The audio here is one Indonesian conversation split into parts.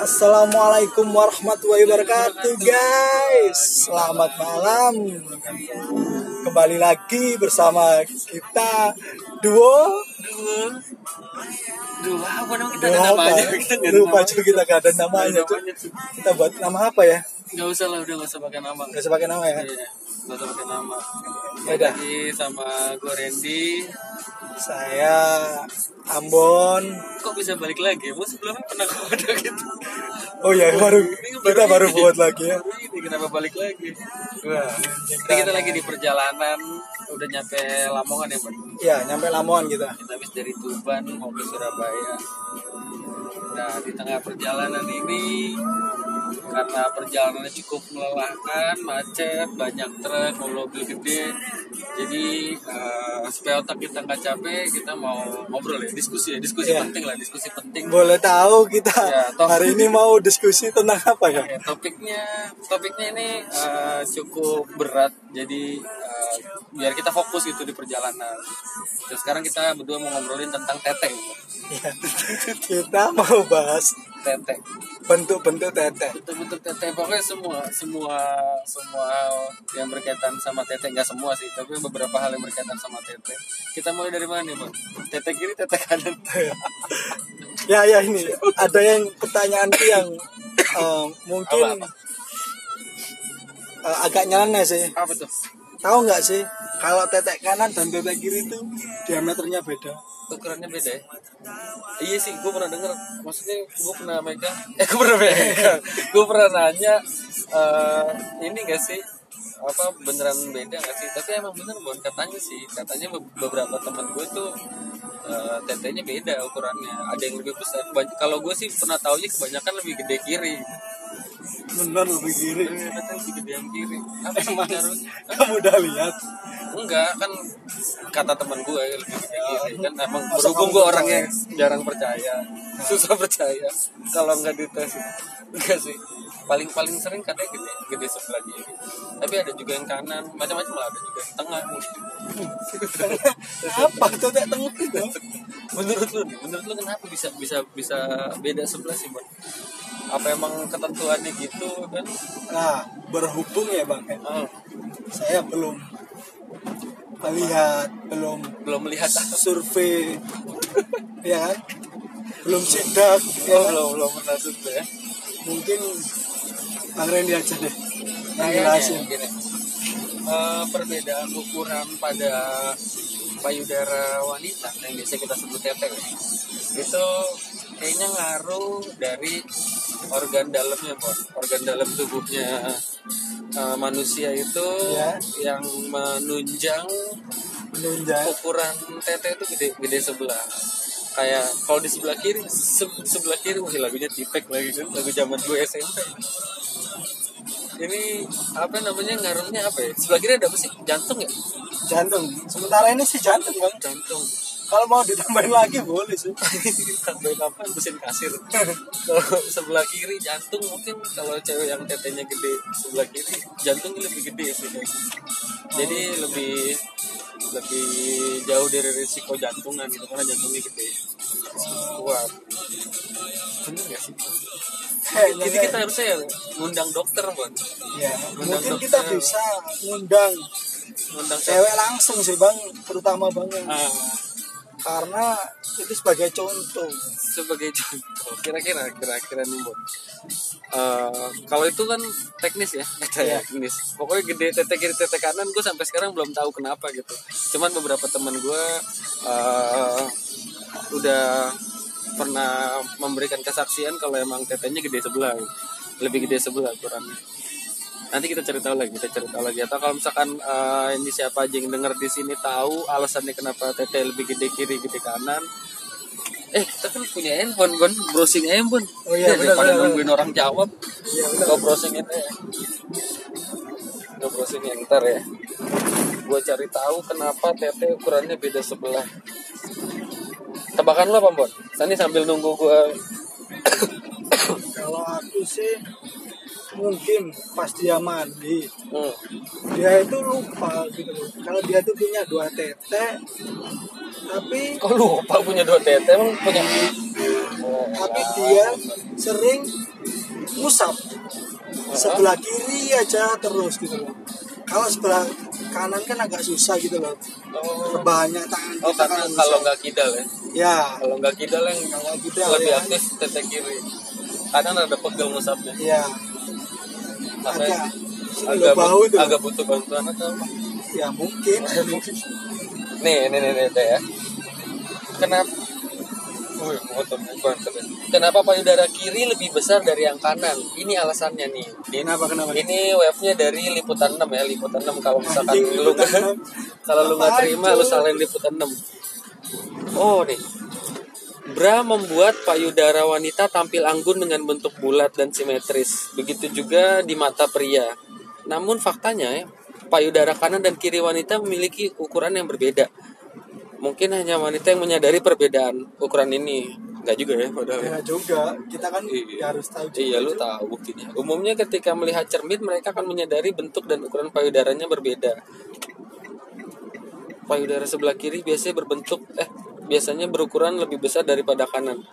Assalamualaikum warahmatullahi wabarakatuh guys Selamat malam Kembali lagi bersama kita Duo Duh, apa namanya kita Duo ada apa? namanya? Kita ada Lupa namanya. cuy kita gak ada namanya namanya. Kita buat nama apa ya? Nggak usah lah, udah nggak usah pakai nama. Gak usah pakai nama ya Iya, nggak usah pakai nama. Ya udah. Lagi sama gue Randy. Saya Ambon Kok bisa balik lagi? Gue sebelumnya pernah ada gitu. Oh ya baru Ini kita baru ini. buat lagi ya Baru ini kenapa balik lagi? Wah, Ini kita lagi di perjalanan, udah nyampe Lamongan ya, Bang? Ya nyampe Lamongan kita Kita habis dari Tuban mau ke Surabaya. Nah, di tengah perjalanan ini karena perjalanannya cukup melelahkan, macet, banyak truk, mobil gede. Jadi eh, supaya otak kita nggak capek, kita mau ngobrol ya, diskusi ya, diskusi Iya. penting lah, diskusi penting. Boleh tahu kita Ya, hari ini mau diskusi tentang apa ya? Ya, topiknya topiknya ini eh, cukup berat jadi eh, biar kita fokus gitu di perjalanan terus sekarang kita berdua mau ngobrolin tentang teteh Ya, kita mau bahas teteh bentuk-bentuk teteh. bentuk-bentuk teteh pokoknya semua semua semua yang berkaitan sama teteh nggak semua sih tapi beberapa hal yang berkaitan sama teteh kita mulai dari mana nih bang? Teteh kiri teteh kanan. Ya ya ini. Ada yang pertanyaan tuh yang eh, mungkin Apa, apa? eh, agak nyeleneh sih. apa tuh Tahu nggak sih kalau tetek kanan dan tetek kiri itu diameternya beda? Ukurannya beda ya? Iya sih gue pernah denger. Maksudnya gue pernah megang eh gue pernah megang. Gue pernah nanya eh, ini gak sih? Apa beneran beda gak sih? Tapi emang bener bon katanya sih. Katanya be- beberapa temen gue tuh eh, tetenya beda ukurannya. Ada yang lebih besar. Kalau gue sih pernah taunya kebanyakan lebih gede kiri Benar lebih kiri. ternyata lebih gede yang kiri. Apa sih ngaruhnya? Kamu udah lihat? Enggak kan kata teman gue lebih gede kiri. Kan emang berhubung gue percaya? orangnya jarang percaya. Susah percaya. Kalau nggak dites enggak sih. Paling paling sering katanya gede gede sebelah kiri. Tapi ada juga yang kanan. Macam-macam lah ada juga yang tengah. Apa? Tetek tengah itu? menurut lu menurut lu kenapa bisa bisa bisa beda sebelah sih apa emang ketentuannya gitu kan? Nah, berhubung ya bang, oh, saya belum melihat, belum belum melihat. survei, ya kan? Belum sidak, ya oh, kan? belum belum pernah sudah ya. Mungkin Bang Randy aja deh yang jelasin. gini, eh, perbedaan ukuran pada payudara wanita yang biasa kita sebut teteh ya, itu kayaknya ngaruh dari organ dalamnya Bon. organ dalam tubuhnya eh, manusia itu Ya. yang menunjang Menunjang. ukuran teteh itu gede gede sebelah kayak kalau di sebelah kiri se- sebelah kiri masih lagunya tipek lagi kan lagu zaman gue SMP ini apa namanya ngaruhnya apa ya sebelah kiri ada apa sih jantung ya Jantung. Sementara ini sih jantung bang. jantung Kalau mau ditambahin lagi boleh sih. tambahin apa mesin kasir. Kalau sebelah kiri jantung mungkin kalau cewek yang tetenya gede sebelah kiri jantungnya lebih gede sih. Jadi lebih lebih jauh dari risiko jantungan gitu karena jantungnya gede. Kuat. Bener gak sih? Kayaknya jadi kita harusnya ya ngundang dokter buat ya, mungkin dokter. kita bisa ngundang ngundang cewek langsung sih bang, terutama bang Ah, karena itu sebagai contoh. sebagai contoh. Kira-kira kira-kira nih buat Eh, kalau itu kan teknis ya kata Iya. teknis. Pokoknya gede tete kiri tete kanan gue sampai sekarang belum tahu kenapa gitu. Cuman beberapa teman gue eh, udah pernah memberikan kesaksian kalau emang tetenya gede sebelah. Lebih gede sebelah ukurannya nanti kita cari tahu lagi kita cari tahu lagi. Atau kalau misalkan eh, ini siapa aja yang dengar di sini tahu alasannya kenapa tete lebih gede kiri gede kanan. Eh kita kan punya handphone kan browsing handphone. Oh iya, Ya, daripada nungguin orang jawab. Iya benar. Gue browsing itu ya Gue browsing yang ntar ya. Gue cari tahu kenapa tete ukurannya beda sebelah. Tebakan lo apa Bon? Tadi sambil nunggu gue Kalau aku sih mungkin pas dia mandi. Hmm. dia itu lupa gitu loh. Kalau dia tuh punya dua tete tapi Kok lupa punya dua tete? Emang punya? Oh, tapi dia sering ngusap. Sebelah kiri aja terus gitu loh. Kalau sebelah kanan kan agak susah gitu loh. Oh, banyak tangan oh kita karena kan kalau nggak kidal ya? Ya. Kalau nggak kidal yang kalau gitu lebih ya. aktif tete kiri. Kadang ada pegel ngusapnya. Ya agak agak, bau itu agak butuh bantuan atau apa? ya mungkin nih nih nih, nih ya kenapa. Kenapa payudara kiri lebih besar dari yang kanan? Ini alasannya nih. Ini, kenapa kenapa ini webnya dari liputan 6 ya, liputan 6 kalau misalkan Anjing, lu liputan nggak- 6. kalau lu nggak terima lu salahin liputan 6. Oh nih. Bra membuat payudara wanita tampil anggun dengan bentuk bulat dan simetris. Begitu juga di mata pria. Namun faktanya ya, payudara kanan dan kiri wanita memiliki ukuran yang berbeda. Mungkin hanya wanita yang menyadari perbedaan ukuran ini. Enggak juga ya padahal. ya. ya juga kita kan Iya. ya harus tahu juga Iya lu tahu buktinya. Umumnya ketika melihat cermin mereka akan menyadari bentuk dan ukuran payudaranya berbeda. Payudara sebelah kiri biasanya berbentuk eh biasanya berukuran lebih besar daripada kanan.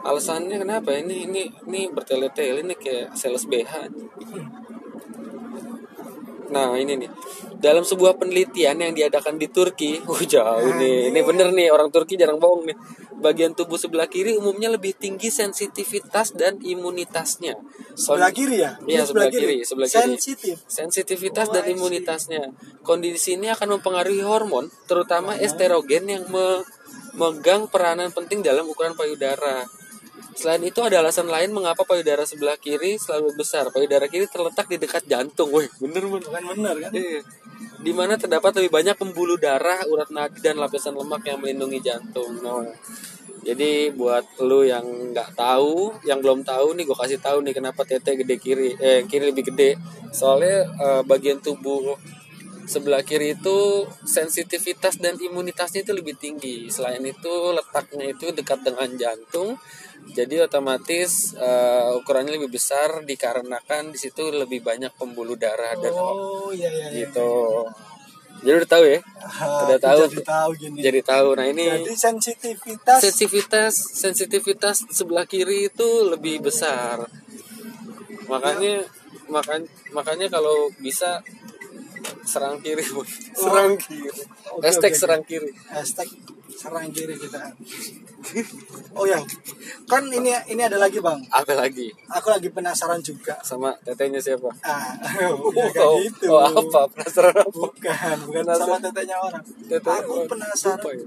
Alasannya kenapa? Ini ini ini bertele-tele ini kayak sales BH. Nah ini nih dalam sebuah penelitian yang diadakan di Turki, uh jauh nih, ini bener nih orang Turki jarang bohong nih. Bagian tubuh sebelah kiri umumnya lebih tinggi sensitivitas dan imunitasnya. sebelah kiri ya Iya, sebelah kiri, sebelah kiri. sensitif Sensitivitas Oh, dan imunitasnya. Kondisi ini akan mempengaruhi hormon, terutama estrogen yang memegang peranan penting dalam ukuran payudara. Selain itu ada alasan lain mengapa payudara sebelah kiri selalu besar. Payudara kiri terletak di dekat jantung. Wih, bener bener. bukan benar kan Iya. Di mana terdapat lebih banyak pembuluh darah, urat nadi dan lapisan lemak yang melindungi jantung. Nah, jadi buat lu yang nggak tahu, yang belum tahu nih, gue kasih tahu nih kenapa tete gede kiri, eh kiri lebih gede. Soalnya eh, bagian tubuh sebelah kiri itu sensitivitas dan imunitasnya itu lebih tinggi. Selain itu letaknya itu dekat dengan jantung, jadi otomatis eh, ukurannya lebih besar dikarenakan di situ lebih banyak pembuluh darah dan oh iya iya iya. gitu. Jadi udah tahu ya? Ah, Udah tahu. jadi tahu gini Jadi tahu. Nah ini jadi sensitivitas sensitivitas sensitivitas sebelah kiri itu lebih besar. Makanya makan makanya kalau bisa serang kiri, Bu. serang kiri. Oke, Hashtag oke, serang kiri. hashtag serang kiri kita oh ya kan ini ini ada lagi bang Apa lagi? aku lagi penasaran juga Sama tetenya siapa? ah kayak oh, gitu oh, apa? Penasaran apa? bukan bukan Penasaran. sama tetenya orang Tete aku oh, penasaran lupa ya.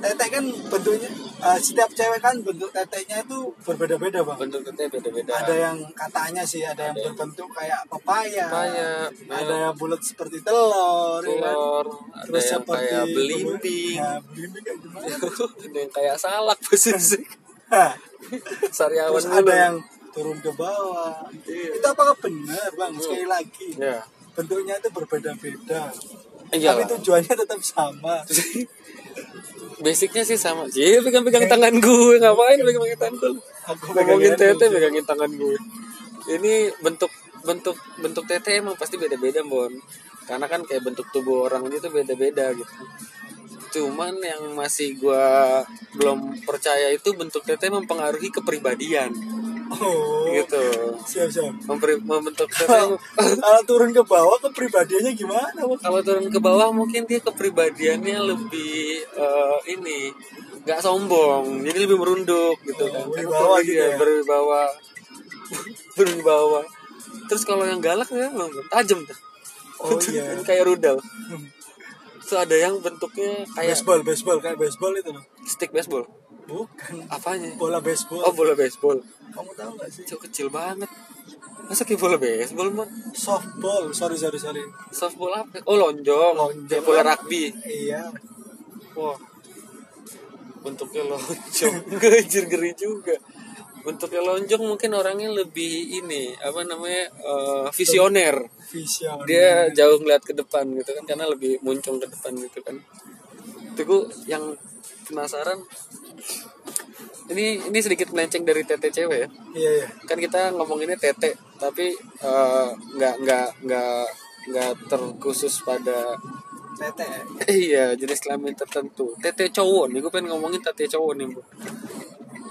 Tete kan bentuknya eh, setiap cewek kan bentuk tetenya itu berbeda-beda bang. Bentuk tetenya beda-beda. ada yang katanya sih ada yang berbentuk kayak pepaya Papaya, ada yang bulat seperti telur, ya kan? telur, ada terus yang seperti kayak belimbing, ya, belimbing kayak gimana? Ada yang kayak salak posisi. Sariawan terus ada yang turun ke bawah. Iya. itu apakah benar bang? Sekali lagi. Ya. bentuknya itu berbeda-beda. Iya. Tapi tujuannya tetap sama Basicnya sih sama. Iya pegang-pegang tangan gue ngapain pegang-pegang tangan gue? Ngomongin tete pegangin tangan gue. Ini bentuk bentuk bentuk tete emang pasti beda-beda bon. Karena kan kayak bentuk tubuh orang itu beda-beda gitu. Cuman yang masih gue belum percaya itu bentuk tete mempengaruhi kepribadian oh. Gitu. siap siap. Memperi, membentuk tete kalau turun ke bawah kepribadiannya gimana? Bang kalau turun ke bawah mungkin dia kepribadiannya lebih eh, ini nggak sombong. Jadi lebih merunduk gitu kan. Berwibawa gitu ya? berwibawa berwibawa terus kalau yang galak ya tajam tuh. Oh, iya. kayak rudal. Terus ada yang bentuknya kayak baseball baseball kayak baseball itu loh. Stick baseball bukan. Apanya? Bola baseball. Oh bola baseball. Kamu tahu gak sih? Cuk, kecil banget. Masa kayak bola baseball man softball. Sorry sorry sorry. Softball apa? Oh lonjong, Lonjong. Kayak bola rugby. Iya. Wah, bentuknya lonjong, gajir ngeri juga. Bentuknya lonjong mungkin orangnya lebih ini apa namanya eh, visioner. vision Dia jauh ngeliat ke depan gitu kan karena lebih muncung ke depan gitu kan. Itu yang penasaran. Ini ini sedikit melenceng dari tete cewek ya. iya iya Kan kita ngomonginnya tete, tapi eh, nggak nggak nggak nggak terkhusus pada tete Iya, jenis kelamin tertentu. Tete cowok nih, gue pengen ngomongin tete cowok nih, Bu.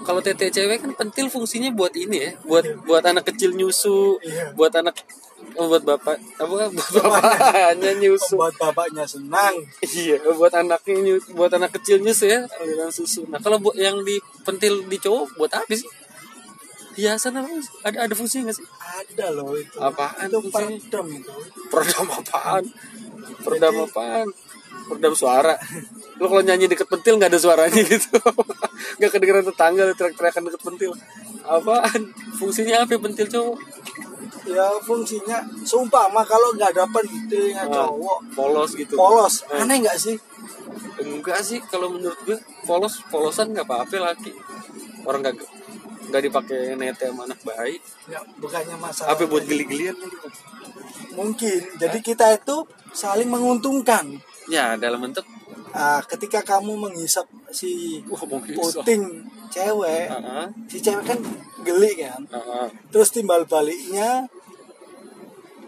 Kalau tete cewek kan pentil fungsinya buat ini ya buat buat anak kecil nyusu Iya. buat anak oh, buat bapak apa buat bapaknya nyusu Buat bapaknya senang. iya buat anaknya nyusu, buat anak kecil nyusu ya aliran susu nah kalau buat yang di pentil di cowok buat apa sih hiasan apa ada ada fungsinya nggak sih Ada loh itu. Apaan Itu fungsinya? peredam itu. peredam apaan peredam apaan peredam suara lo kalau nyanyi deket pentil nggak ada suaranya gitu nggak kedengeran tetangga teriak-teriakan deket pentil apaan fungsinya apa ya pentil cowok Ya fungsinya seumpama kalau nggak ada pentilnya Ah. cowok polos gitu polos. Eh. Aneh nggak sih? enggak sih kalau menurut gue polos polosan nggak apa-apa laki orang nggak nggak dipakai nete sama anak bayi Ya, bukannya masalah. apa buat geli-gelian Mungkin. Jadi kita itu saling menguntungkan. Ya dalam bentuk Ah, ketika kamu menghisap si bisa puting cewek, Heeh, si cewek kan geli kan. heeh. Terus timbal baliknya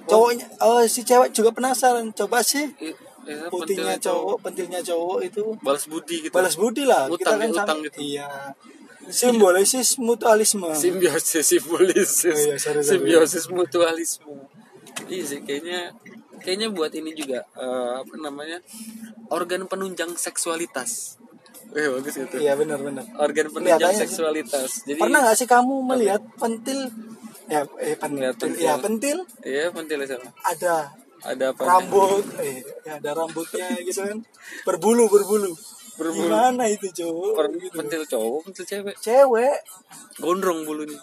cowoknya oh si cewek juga penasaran coba sih ya, putihnya pentilnya cowok pentilnya cowok itu balas budi gitu balas budi lah Utang kita kan ya, sama utang gitu. iya simbolisis mutualisme simbiosis simbiosis Oh iya, sorry, sorry. simbiosis mutualisme iya sih kayaknya kayaknya buat ini juga eh, apa namanya organ penunjang seksualitas. Eh bagus itu. Iya benar benar. Organ penunjang sih. seksualitas. Jadi pernah nggak sih kamu melihat pentil? Ya eh Lihat pentil pentil. ya pentil. Iya pentil sama ada ada apa? rambut eh ya ada rambutnya gitu kan. Berbulu berbulu. Berbulu. gimana itu cowok Per- gitu. pentil cowok pentil cewek? Cewek. Gondrong bulunya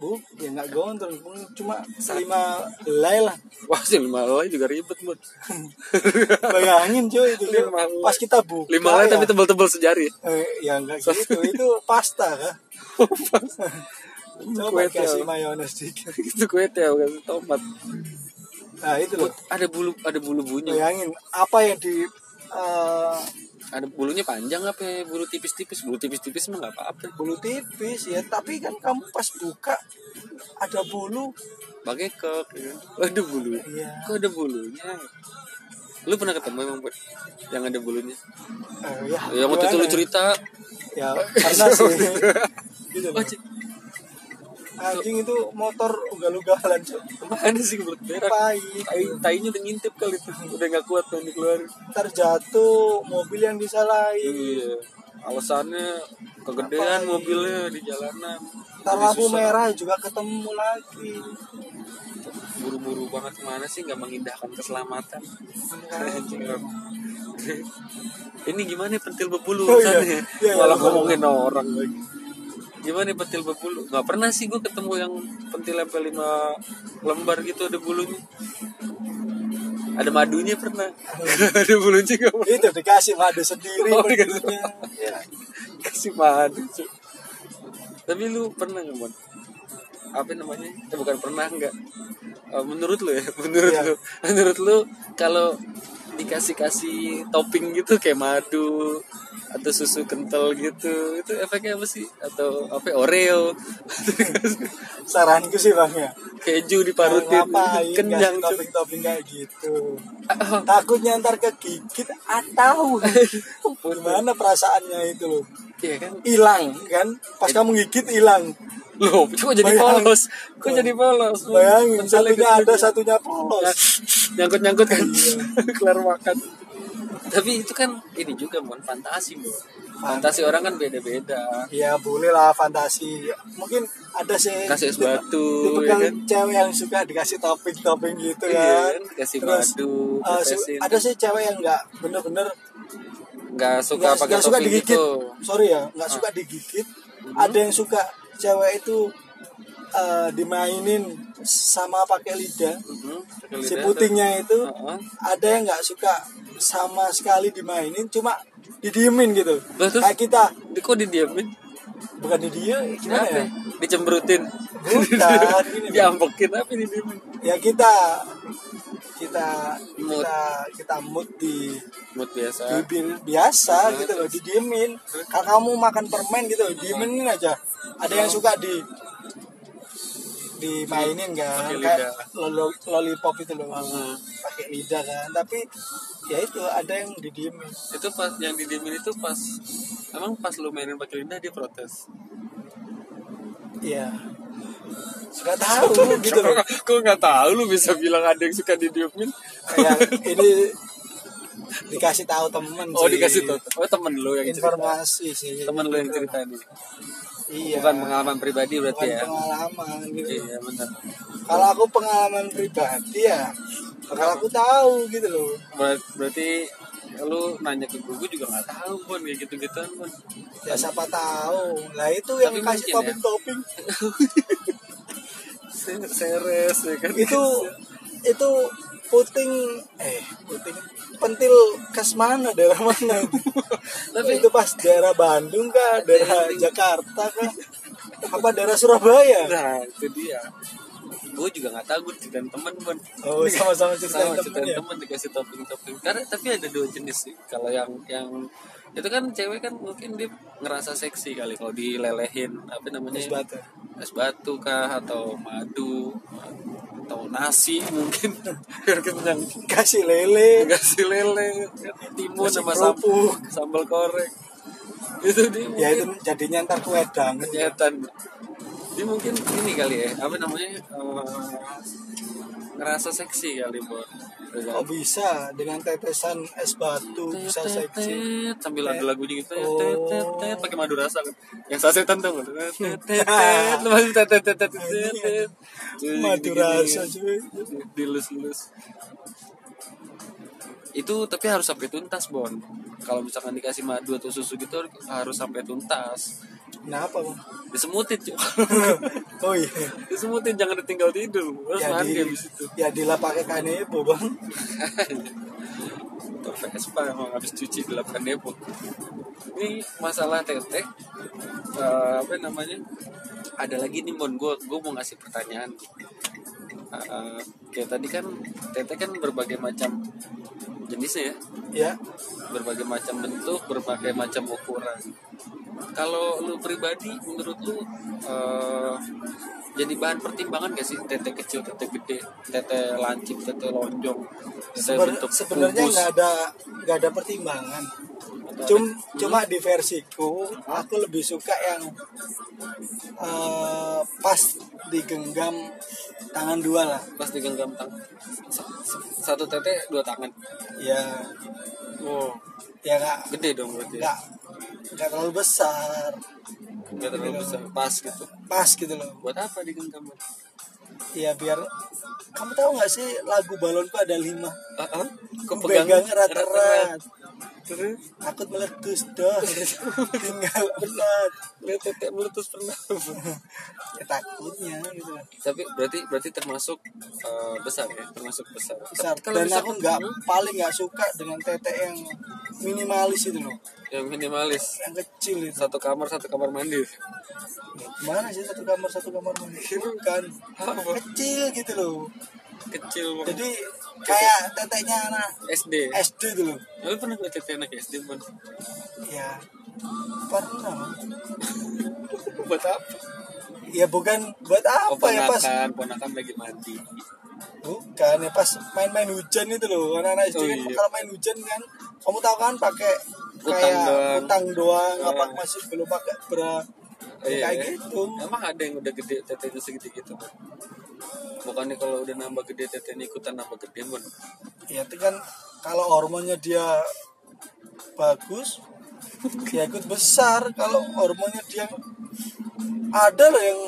bu ya nggak gondrong cuma lima helai lah. Wah sih lima helai juga ribet buat bayangin cuy itu. Lima pas kita buka lima ya, tapi tebal-tebal sejari. Eh, ya nggak gitu. Itu pasta kan coba kasih mayones dikit. Itu kue teh kasih tomat. Nah itu loh. ada bulu ada bulu bunyi. Bayangin apa yang di eh, ada bulunya panjang apa ya? bulu tipis-tipis bulu tipis-tipis mah nggak apa-apa bulu tipis ya tapi kan kamu pas buka ada bulu pakai kok ya. ada bulu Iya. kok ada bulunya lu pernah ketemu emang Bud? yang ada bulunya eh, ya yang waktu itu lu gimana? cerita ya karena sih gitu anjing itu motor ugal-ugalan cuy mana sih kebelet berak pahit tai. tainya udah ngintip kali itu. Udah nggak kuat kan dikeluarin. Ntar jatuh mobil yang disalahin. Iya. Alasannya kegedean mobilnya di jalanan. Ntar lampu merah juga ketemu lagi. Buru-buru banget ke mana sih nggak mengindahkan keselamatan. Ini gimana pentil berbulu Oh, iya. Iya, iya, ngomongin orang lagi gimana pentil berbulu nggak pernah sih gue ketemu yang pentil sampai lima lembar gitu ada bulunya. Ada madunya pernah. Ada bulunya nggak pernah itu dikasih madu sendiri Oh. Ya. kasih madu tapi lu pernah nggak Mon? apa namanya? Eh, bukan pernah nggak. Eh, menurut lu ya menurut Iya. lu. Menurut lu kalau dikasih kasih topping gitu kayak madu atau susu kental gitu. Itu efeknya apa sih? Atau apa? Ya, oreo. Saranku sih bang ya. Keju diparutin. ngapain kenyang kasih Cuk. topping-topping kayak gitu. Takutnya ntar kegigit atau gimana perasaannya itu loh. Iya kan? Hilang kan? Pas kamu gigit hilang. Loh kok jadi Bayangin. polos? Kok jadi polos? Bayangin satunya ada satunya polos. Nyangkut nyangkut kan? Iya. kelar makan tapi itu kan ini juga bukan fantasi bu fantasi. Orang kan beda beda ya boleh lah fantasi. Mungkin ada sih kasih batu ya kan? cewek yang suka dikasih topping-topping gitu Iya kan. kan, kasih Terus, su- tetesin. ada sih cewek yang nggak bener-bener nggak suka pakai nggak suka topping digigit. gitu. Sorry ya nggak suka digigit. Ada yang suka cewek itu eh, dimainin sama pakai lidah. Mhm, pakai si putingnya itu Heeh. ada yang nggak suka sama sekali dimainin cuma didiemin gitu. Terus? kayak kita. Di- kok didiamin bukan di dia gimana apa ya? Dicemberutin bukan diambekin apa didiemin. Ya kita kita Mood. kita kita mood di mood biasa. bibir biasa gitu loh didiemin. Kalau kamu makan permen gitu diemin aja. Ada yang suka di dimainin kan Pakai kayak lolo- lollipop itu loh Hmm. pakai lidah kan tapi ya itu ada yang didiemin itu pas yang didiemin itu pas emang pas lu mainin pakai lidah dia protes Iya. Suka tahu gitu loh. Kok nggak tahu lu bisa bilang ada yang suka didiemin? Kayak ini dikasih tahu temen Oh sih. dikasih tuh. Oh temen lu yang cerita. informasi sih. Temen lu yang cerita nih. Iya. Bukan pengalaman pribadi Bukan berarti ya. pengalaman gitu. Iya benar. Kalau aku pengalaman pribadi ya bakal aku tahu gitu loh. Ber- Berarti lu nanya ke gue, gue juga nggak tahu pun kayak gitu gituan pun. Ya siapa tahu. Lah itu yang Tapi kasih mungkin ya. topping-topping Seres ya kan. itu itu puting eh puting pentil kas mana daerah mana? Tapi itu pas daerah Bandung kah daerah Jakarta kah? Apa daerah Surabaya? Nah itu dia. Gue juga nggak tahu gue ceritain temen pun. oh sama-sama ceritain sama temen ya? temen dikasih topping topping karena tapi ada dua jenis sih kalau yang yang itu kan cewek kan mungkin dia ngerasa seksi kali kalau dilelehin apa namanya? Es batu. es batu kah atau madu atau nasi mungkin. Kasih lele. Kasih lele timun Kasih sama kerupuk. sambal korek. Itu dia ya itu jadinya ntar kuedang kenyataan dia mungkin ini kali ya apa namanya eh, ngerasa seksi kali buat kok bisa? Dengan tetesan es batu bisa seksi. sambil ada lagunya gitu ya. Oh. tet, tet, tet, pakai madu rasa kan. Yang sasetan tuh Tet, tet, tet, tet, lu masih tet, tet, tet, tet, tet, tet. Cuy, madu rasa cuy. Dilus-lus. Itu tapi harus sampai tuntas bon. Kalau misalkan dikasih madu atau susu gitu harus sampai tuntas kenapa bang? Disemutin cuy oh iya. Disemutin jangan ditinggal tidur. Harus ya mandi di habis itu. ya dilap pakai kanebo bang. Motor Vespa emang habis cuci di lapangan Depok. Ini masalah teteh eh, apa namanya? Ada lagi nih Mon, gue gue mau ngasih pertanyaan. Eh, kayak tadi kan teteh kan berbagai macam jenisnya ya, ya. Berbagai macam bentuk, berbagai macam ukuran. Kalau lu pribadi, menurut lu eh, jadi bahan pertimbangan gak sih tete kecil, tete gede, tete lancip, tete lonjong, tete Seber- bentuk sebenarnya nggak ada nggak ada pertimbangan Cum, cuma di versiku aku lebih suka yang eh, pas digenggam tangan dua lah. Pas digenggam tang sa- sa- satu tete dua tangan. Ya. Oh. Ya nggak gede dong berarti ya? nggak nggak terlalu besar. Nggak terlalu besar pas gitu. Pas gitu loh. Buat apa digenggam? Ya biar kamu tahu nggak sih lagu balonku ada lima? Ah ah? Kok Aku pegang pegang erat-erat terus takut meletus dah tinggal berat lihat tete meletus pernah. Ya takutnya gitu tapi berarti berarti termasuk eh, besar ya? Termasuk besar. Besar. Kalau dan aku nggak paling nggak suka dengan tete yang minimalis itu loh. Yang minimalis? Yang kecil itu. Satu kamar satu kamar mandi. Gimana sih satu kamar satu kamar mandi? Kan Apa? kecil gitu loh kecil banget jadi kayak teteknya anak SD SD itu loh lu pernah lihat tete anak SD pun ya pernah buat apa ya bukan buat oh, apa ya pas ponakan ponakan lagi mandi bukan ya pas main-main hujan itu loh anak-anak SD Oh, kan iya. kalau main hujan kan kamu tahu kan pakai kayak doang. utang doang apa Ah. masih belum pakai bra Iya, kayak iya. gitu Emang ada yang udah gede tetenya segitu gitu kan? Bukannya kalau udah nambah gede tetenya ikutan nambah gede pun. ya itu kan kalau hormonnya dia bagus ya ikut besar kalau hormonnya dia ada loh yang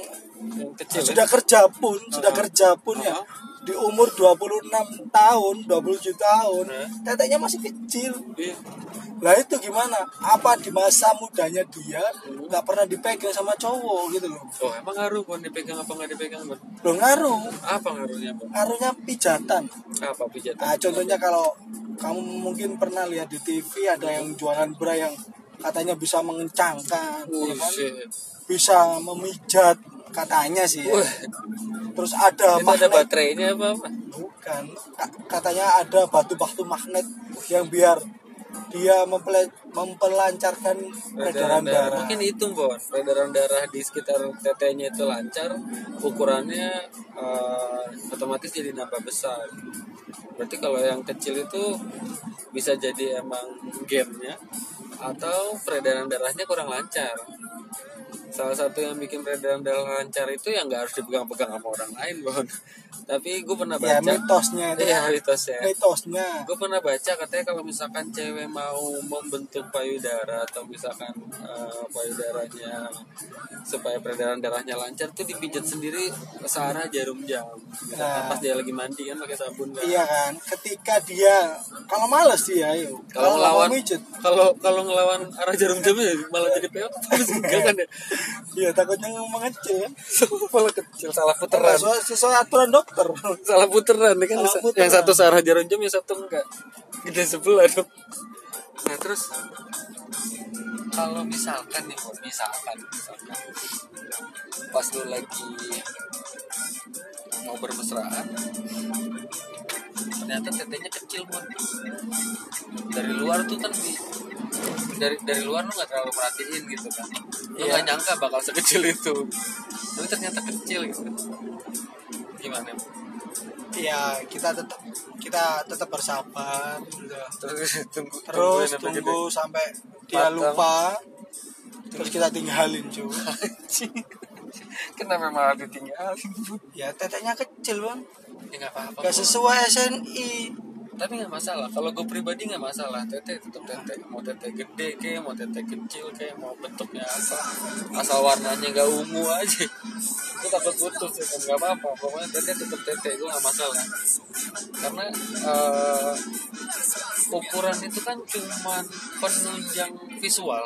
Yang kecil ya? sudah kerja pun sudah Uh-huh. kerja pun ya Uh-huh. di umur 26 tahun 27 tahun Uh. tetenya masih kecil Iya. lah itu gimana apa di masa mudanya dia nggak pernah dipegang sama cowok gitu loh Oh emang ngaruh pun dipegang apa nggak dipegang pun? lo ngaruh Apa ngaruhnya pun? ngaruhnya pijatan Apa pijat? Nah, contohnya kalau kamu mungkin pernah lihat di TV ada yang jualan bra yang katanya bisa mengencangkan, ya kan? Bisa memijat katanya sih. ya. Terus ada itu ada magnet, baterainya apa apa? bukan? Ka- Katanya ada batu-batu magnet yang biar dia mempele- mempelancarkan peredaran darah. Mungkin itu bon, peredaran darah di sekitar tetenya itu lancar, ukurannya eh, otomatis jadi nambah besar. Berarti kalau yang kecil itu bisa jadi emang gamenya atau peredaran darahnya kurang lancar. salah satu yang bikin peredaran darah lancar itu yang nggak harus dipegang-pegang sama orang lain bon tapi gue pernah ya baca. mitosnya itu iya mitosnya. Mitosnya. Gue pernah baca katanya kalau misalkan cewek mau membentuk payudara atau misalkan eh, payudaranya supaya peredaran darahnya lancar tuh dipijat sendiri searah jarum jam. Nah. pas dia lagi mandi kan pakai sabun kan. Iya kan? Ketika dia kalau males dia yuk. Kalau ngelawan kalau kalau ngelawan arah jarum jamnya malah jadi peot terus kan ya? Iya takutnya mengecil kan. Malah kecil salah puteran. Sesuai, sesuai aturan dokter salah puteran ini kan Salah yang puteran. satu searah jarum jam yang satu enggak. Gede sebelah dong. Nah terus? Kalau misalkan nih misalkan misalkan. Pas lu lagi mau bermesraan ternyata tetenya kecil Bon. dari luar tuh kan di, dari dari luar lu nggak terlalu merhatiin gitu kan. Lu Iya. nggak nyangka bakal sekecil itu. Tapi ternyata kecil gitu gimana ya kita tetap kita tetap bersabar gitu. terus tunggu terus sampai tunggu sampai dia Matang. lupa terus kita tinggalin gede. kenapa malah ditinggalin ya teteknya kecil bang ya nggak apa-apa gak Bor. sesuai SNI tapi nggak masalah. Kalau gue pribadi nggak masalah. Tete tetap tete. Mau tete gede ke mau tete kecil ke mau bentuknya apa asal warnanya nggak ungu aja. Itu takut putus ya kan? Nggak apa-apa. Pokoknya tete tetap tete. Gue nggak masalah. Karena eh, ukuran itu kan cuman penunjang visual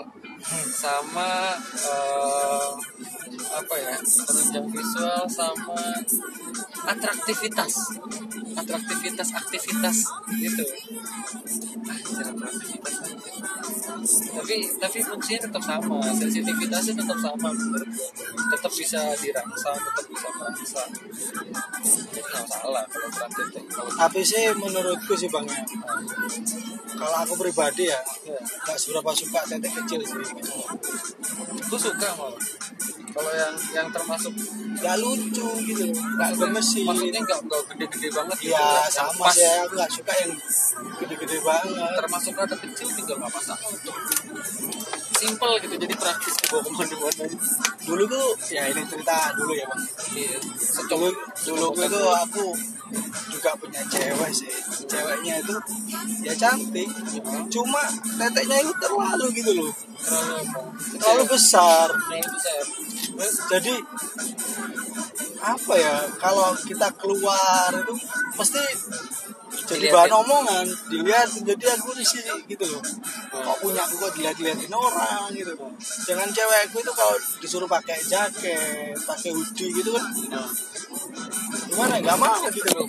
sama eh, apa ya penunjang visual sama atraktivitas atraktivitas aktivitas gitu Anjir, atraktivitas. Tapi tapi fungsinya tetap sama. Sensitivitasnya tetap sama menurut gue tetap bisa dirasa tetap bisa merasa jadi nggak salah kalau tete kalau tapi sih menurutku sih bang ya. Kalau aku pribadi ya ya, gak seberapa suka tetek kecil sih. Gue suka malah kalau yang yang termasuk gak lucu gitu gak gemesin. maksudnya nggak nggak gede-gede banget gitu ya? Yang sama sih aku gak suka yang gede-gede banget. Termasuk rada kecil juga nggak masalah untuk simple gitu jadi praktis dibawa ke mana-mana dulu. Tuh ya ini cerita dulu ya bang. Iya. Dulu dulu itu aku juga punya cewek sih. Ceweknya itu ya cantik. Cuma teteknya itu terlalu gitu loh. Terlalu terlalu besar. Terlalu besar Eh, jadi apa ya kalau kita keluar itu pasti jadi bahan omongan. Dilihat jadi aku di sini gitu loh. Kok punya aku kok dilihat-lihatin orang gitu loh. Jangan cewekku itu kalau disuruh pakai jaket pakai hoodie gitu kan. Gimana ya? nggak mau gitu loh.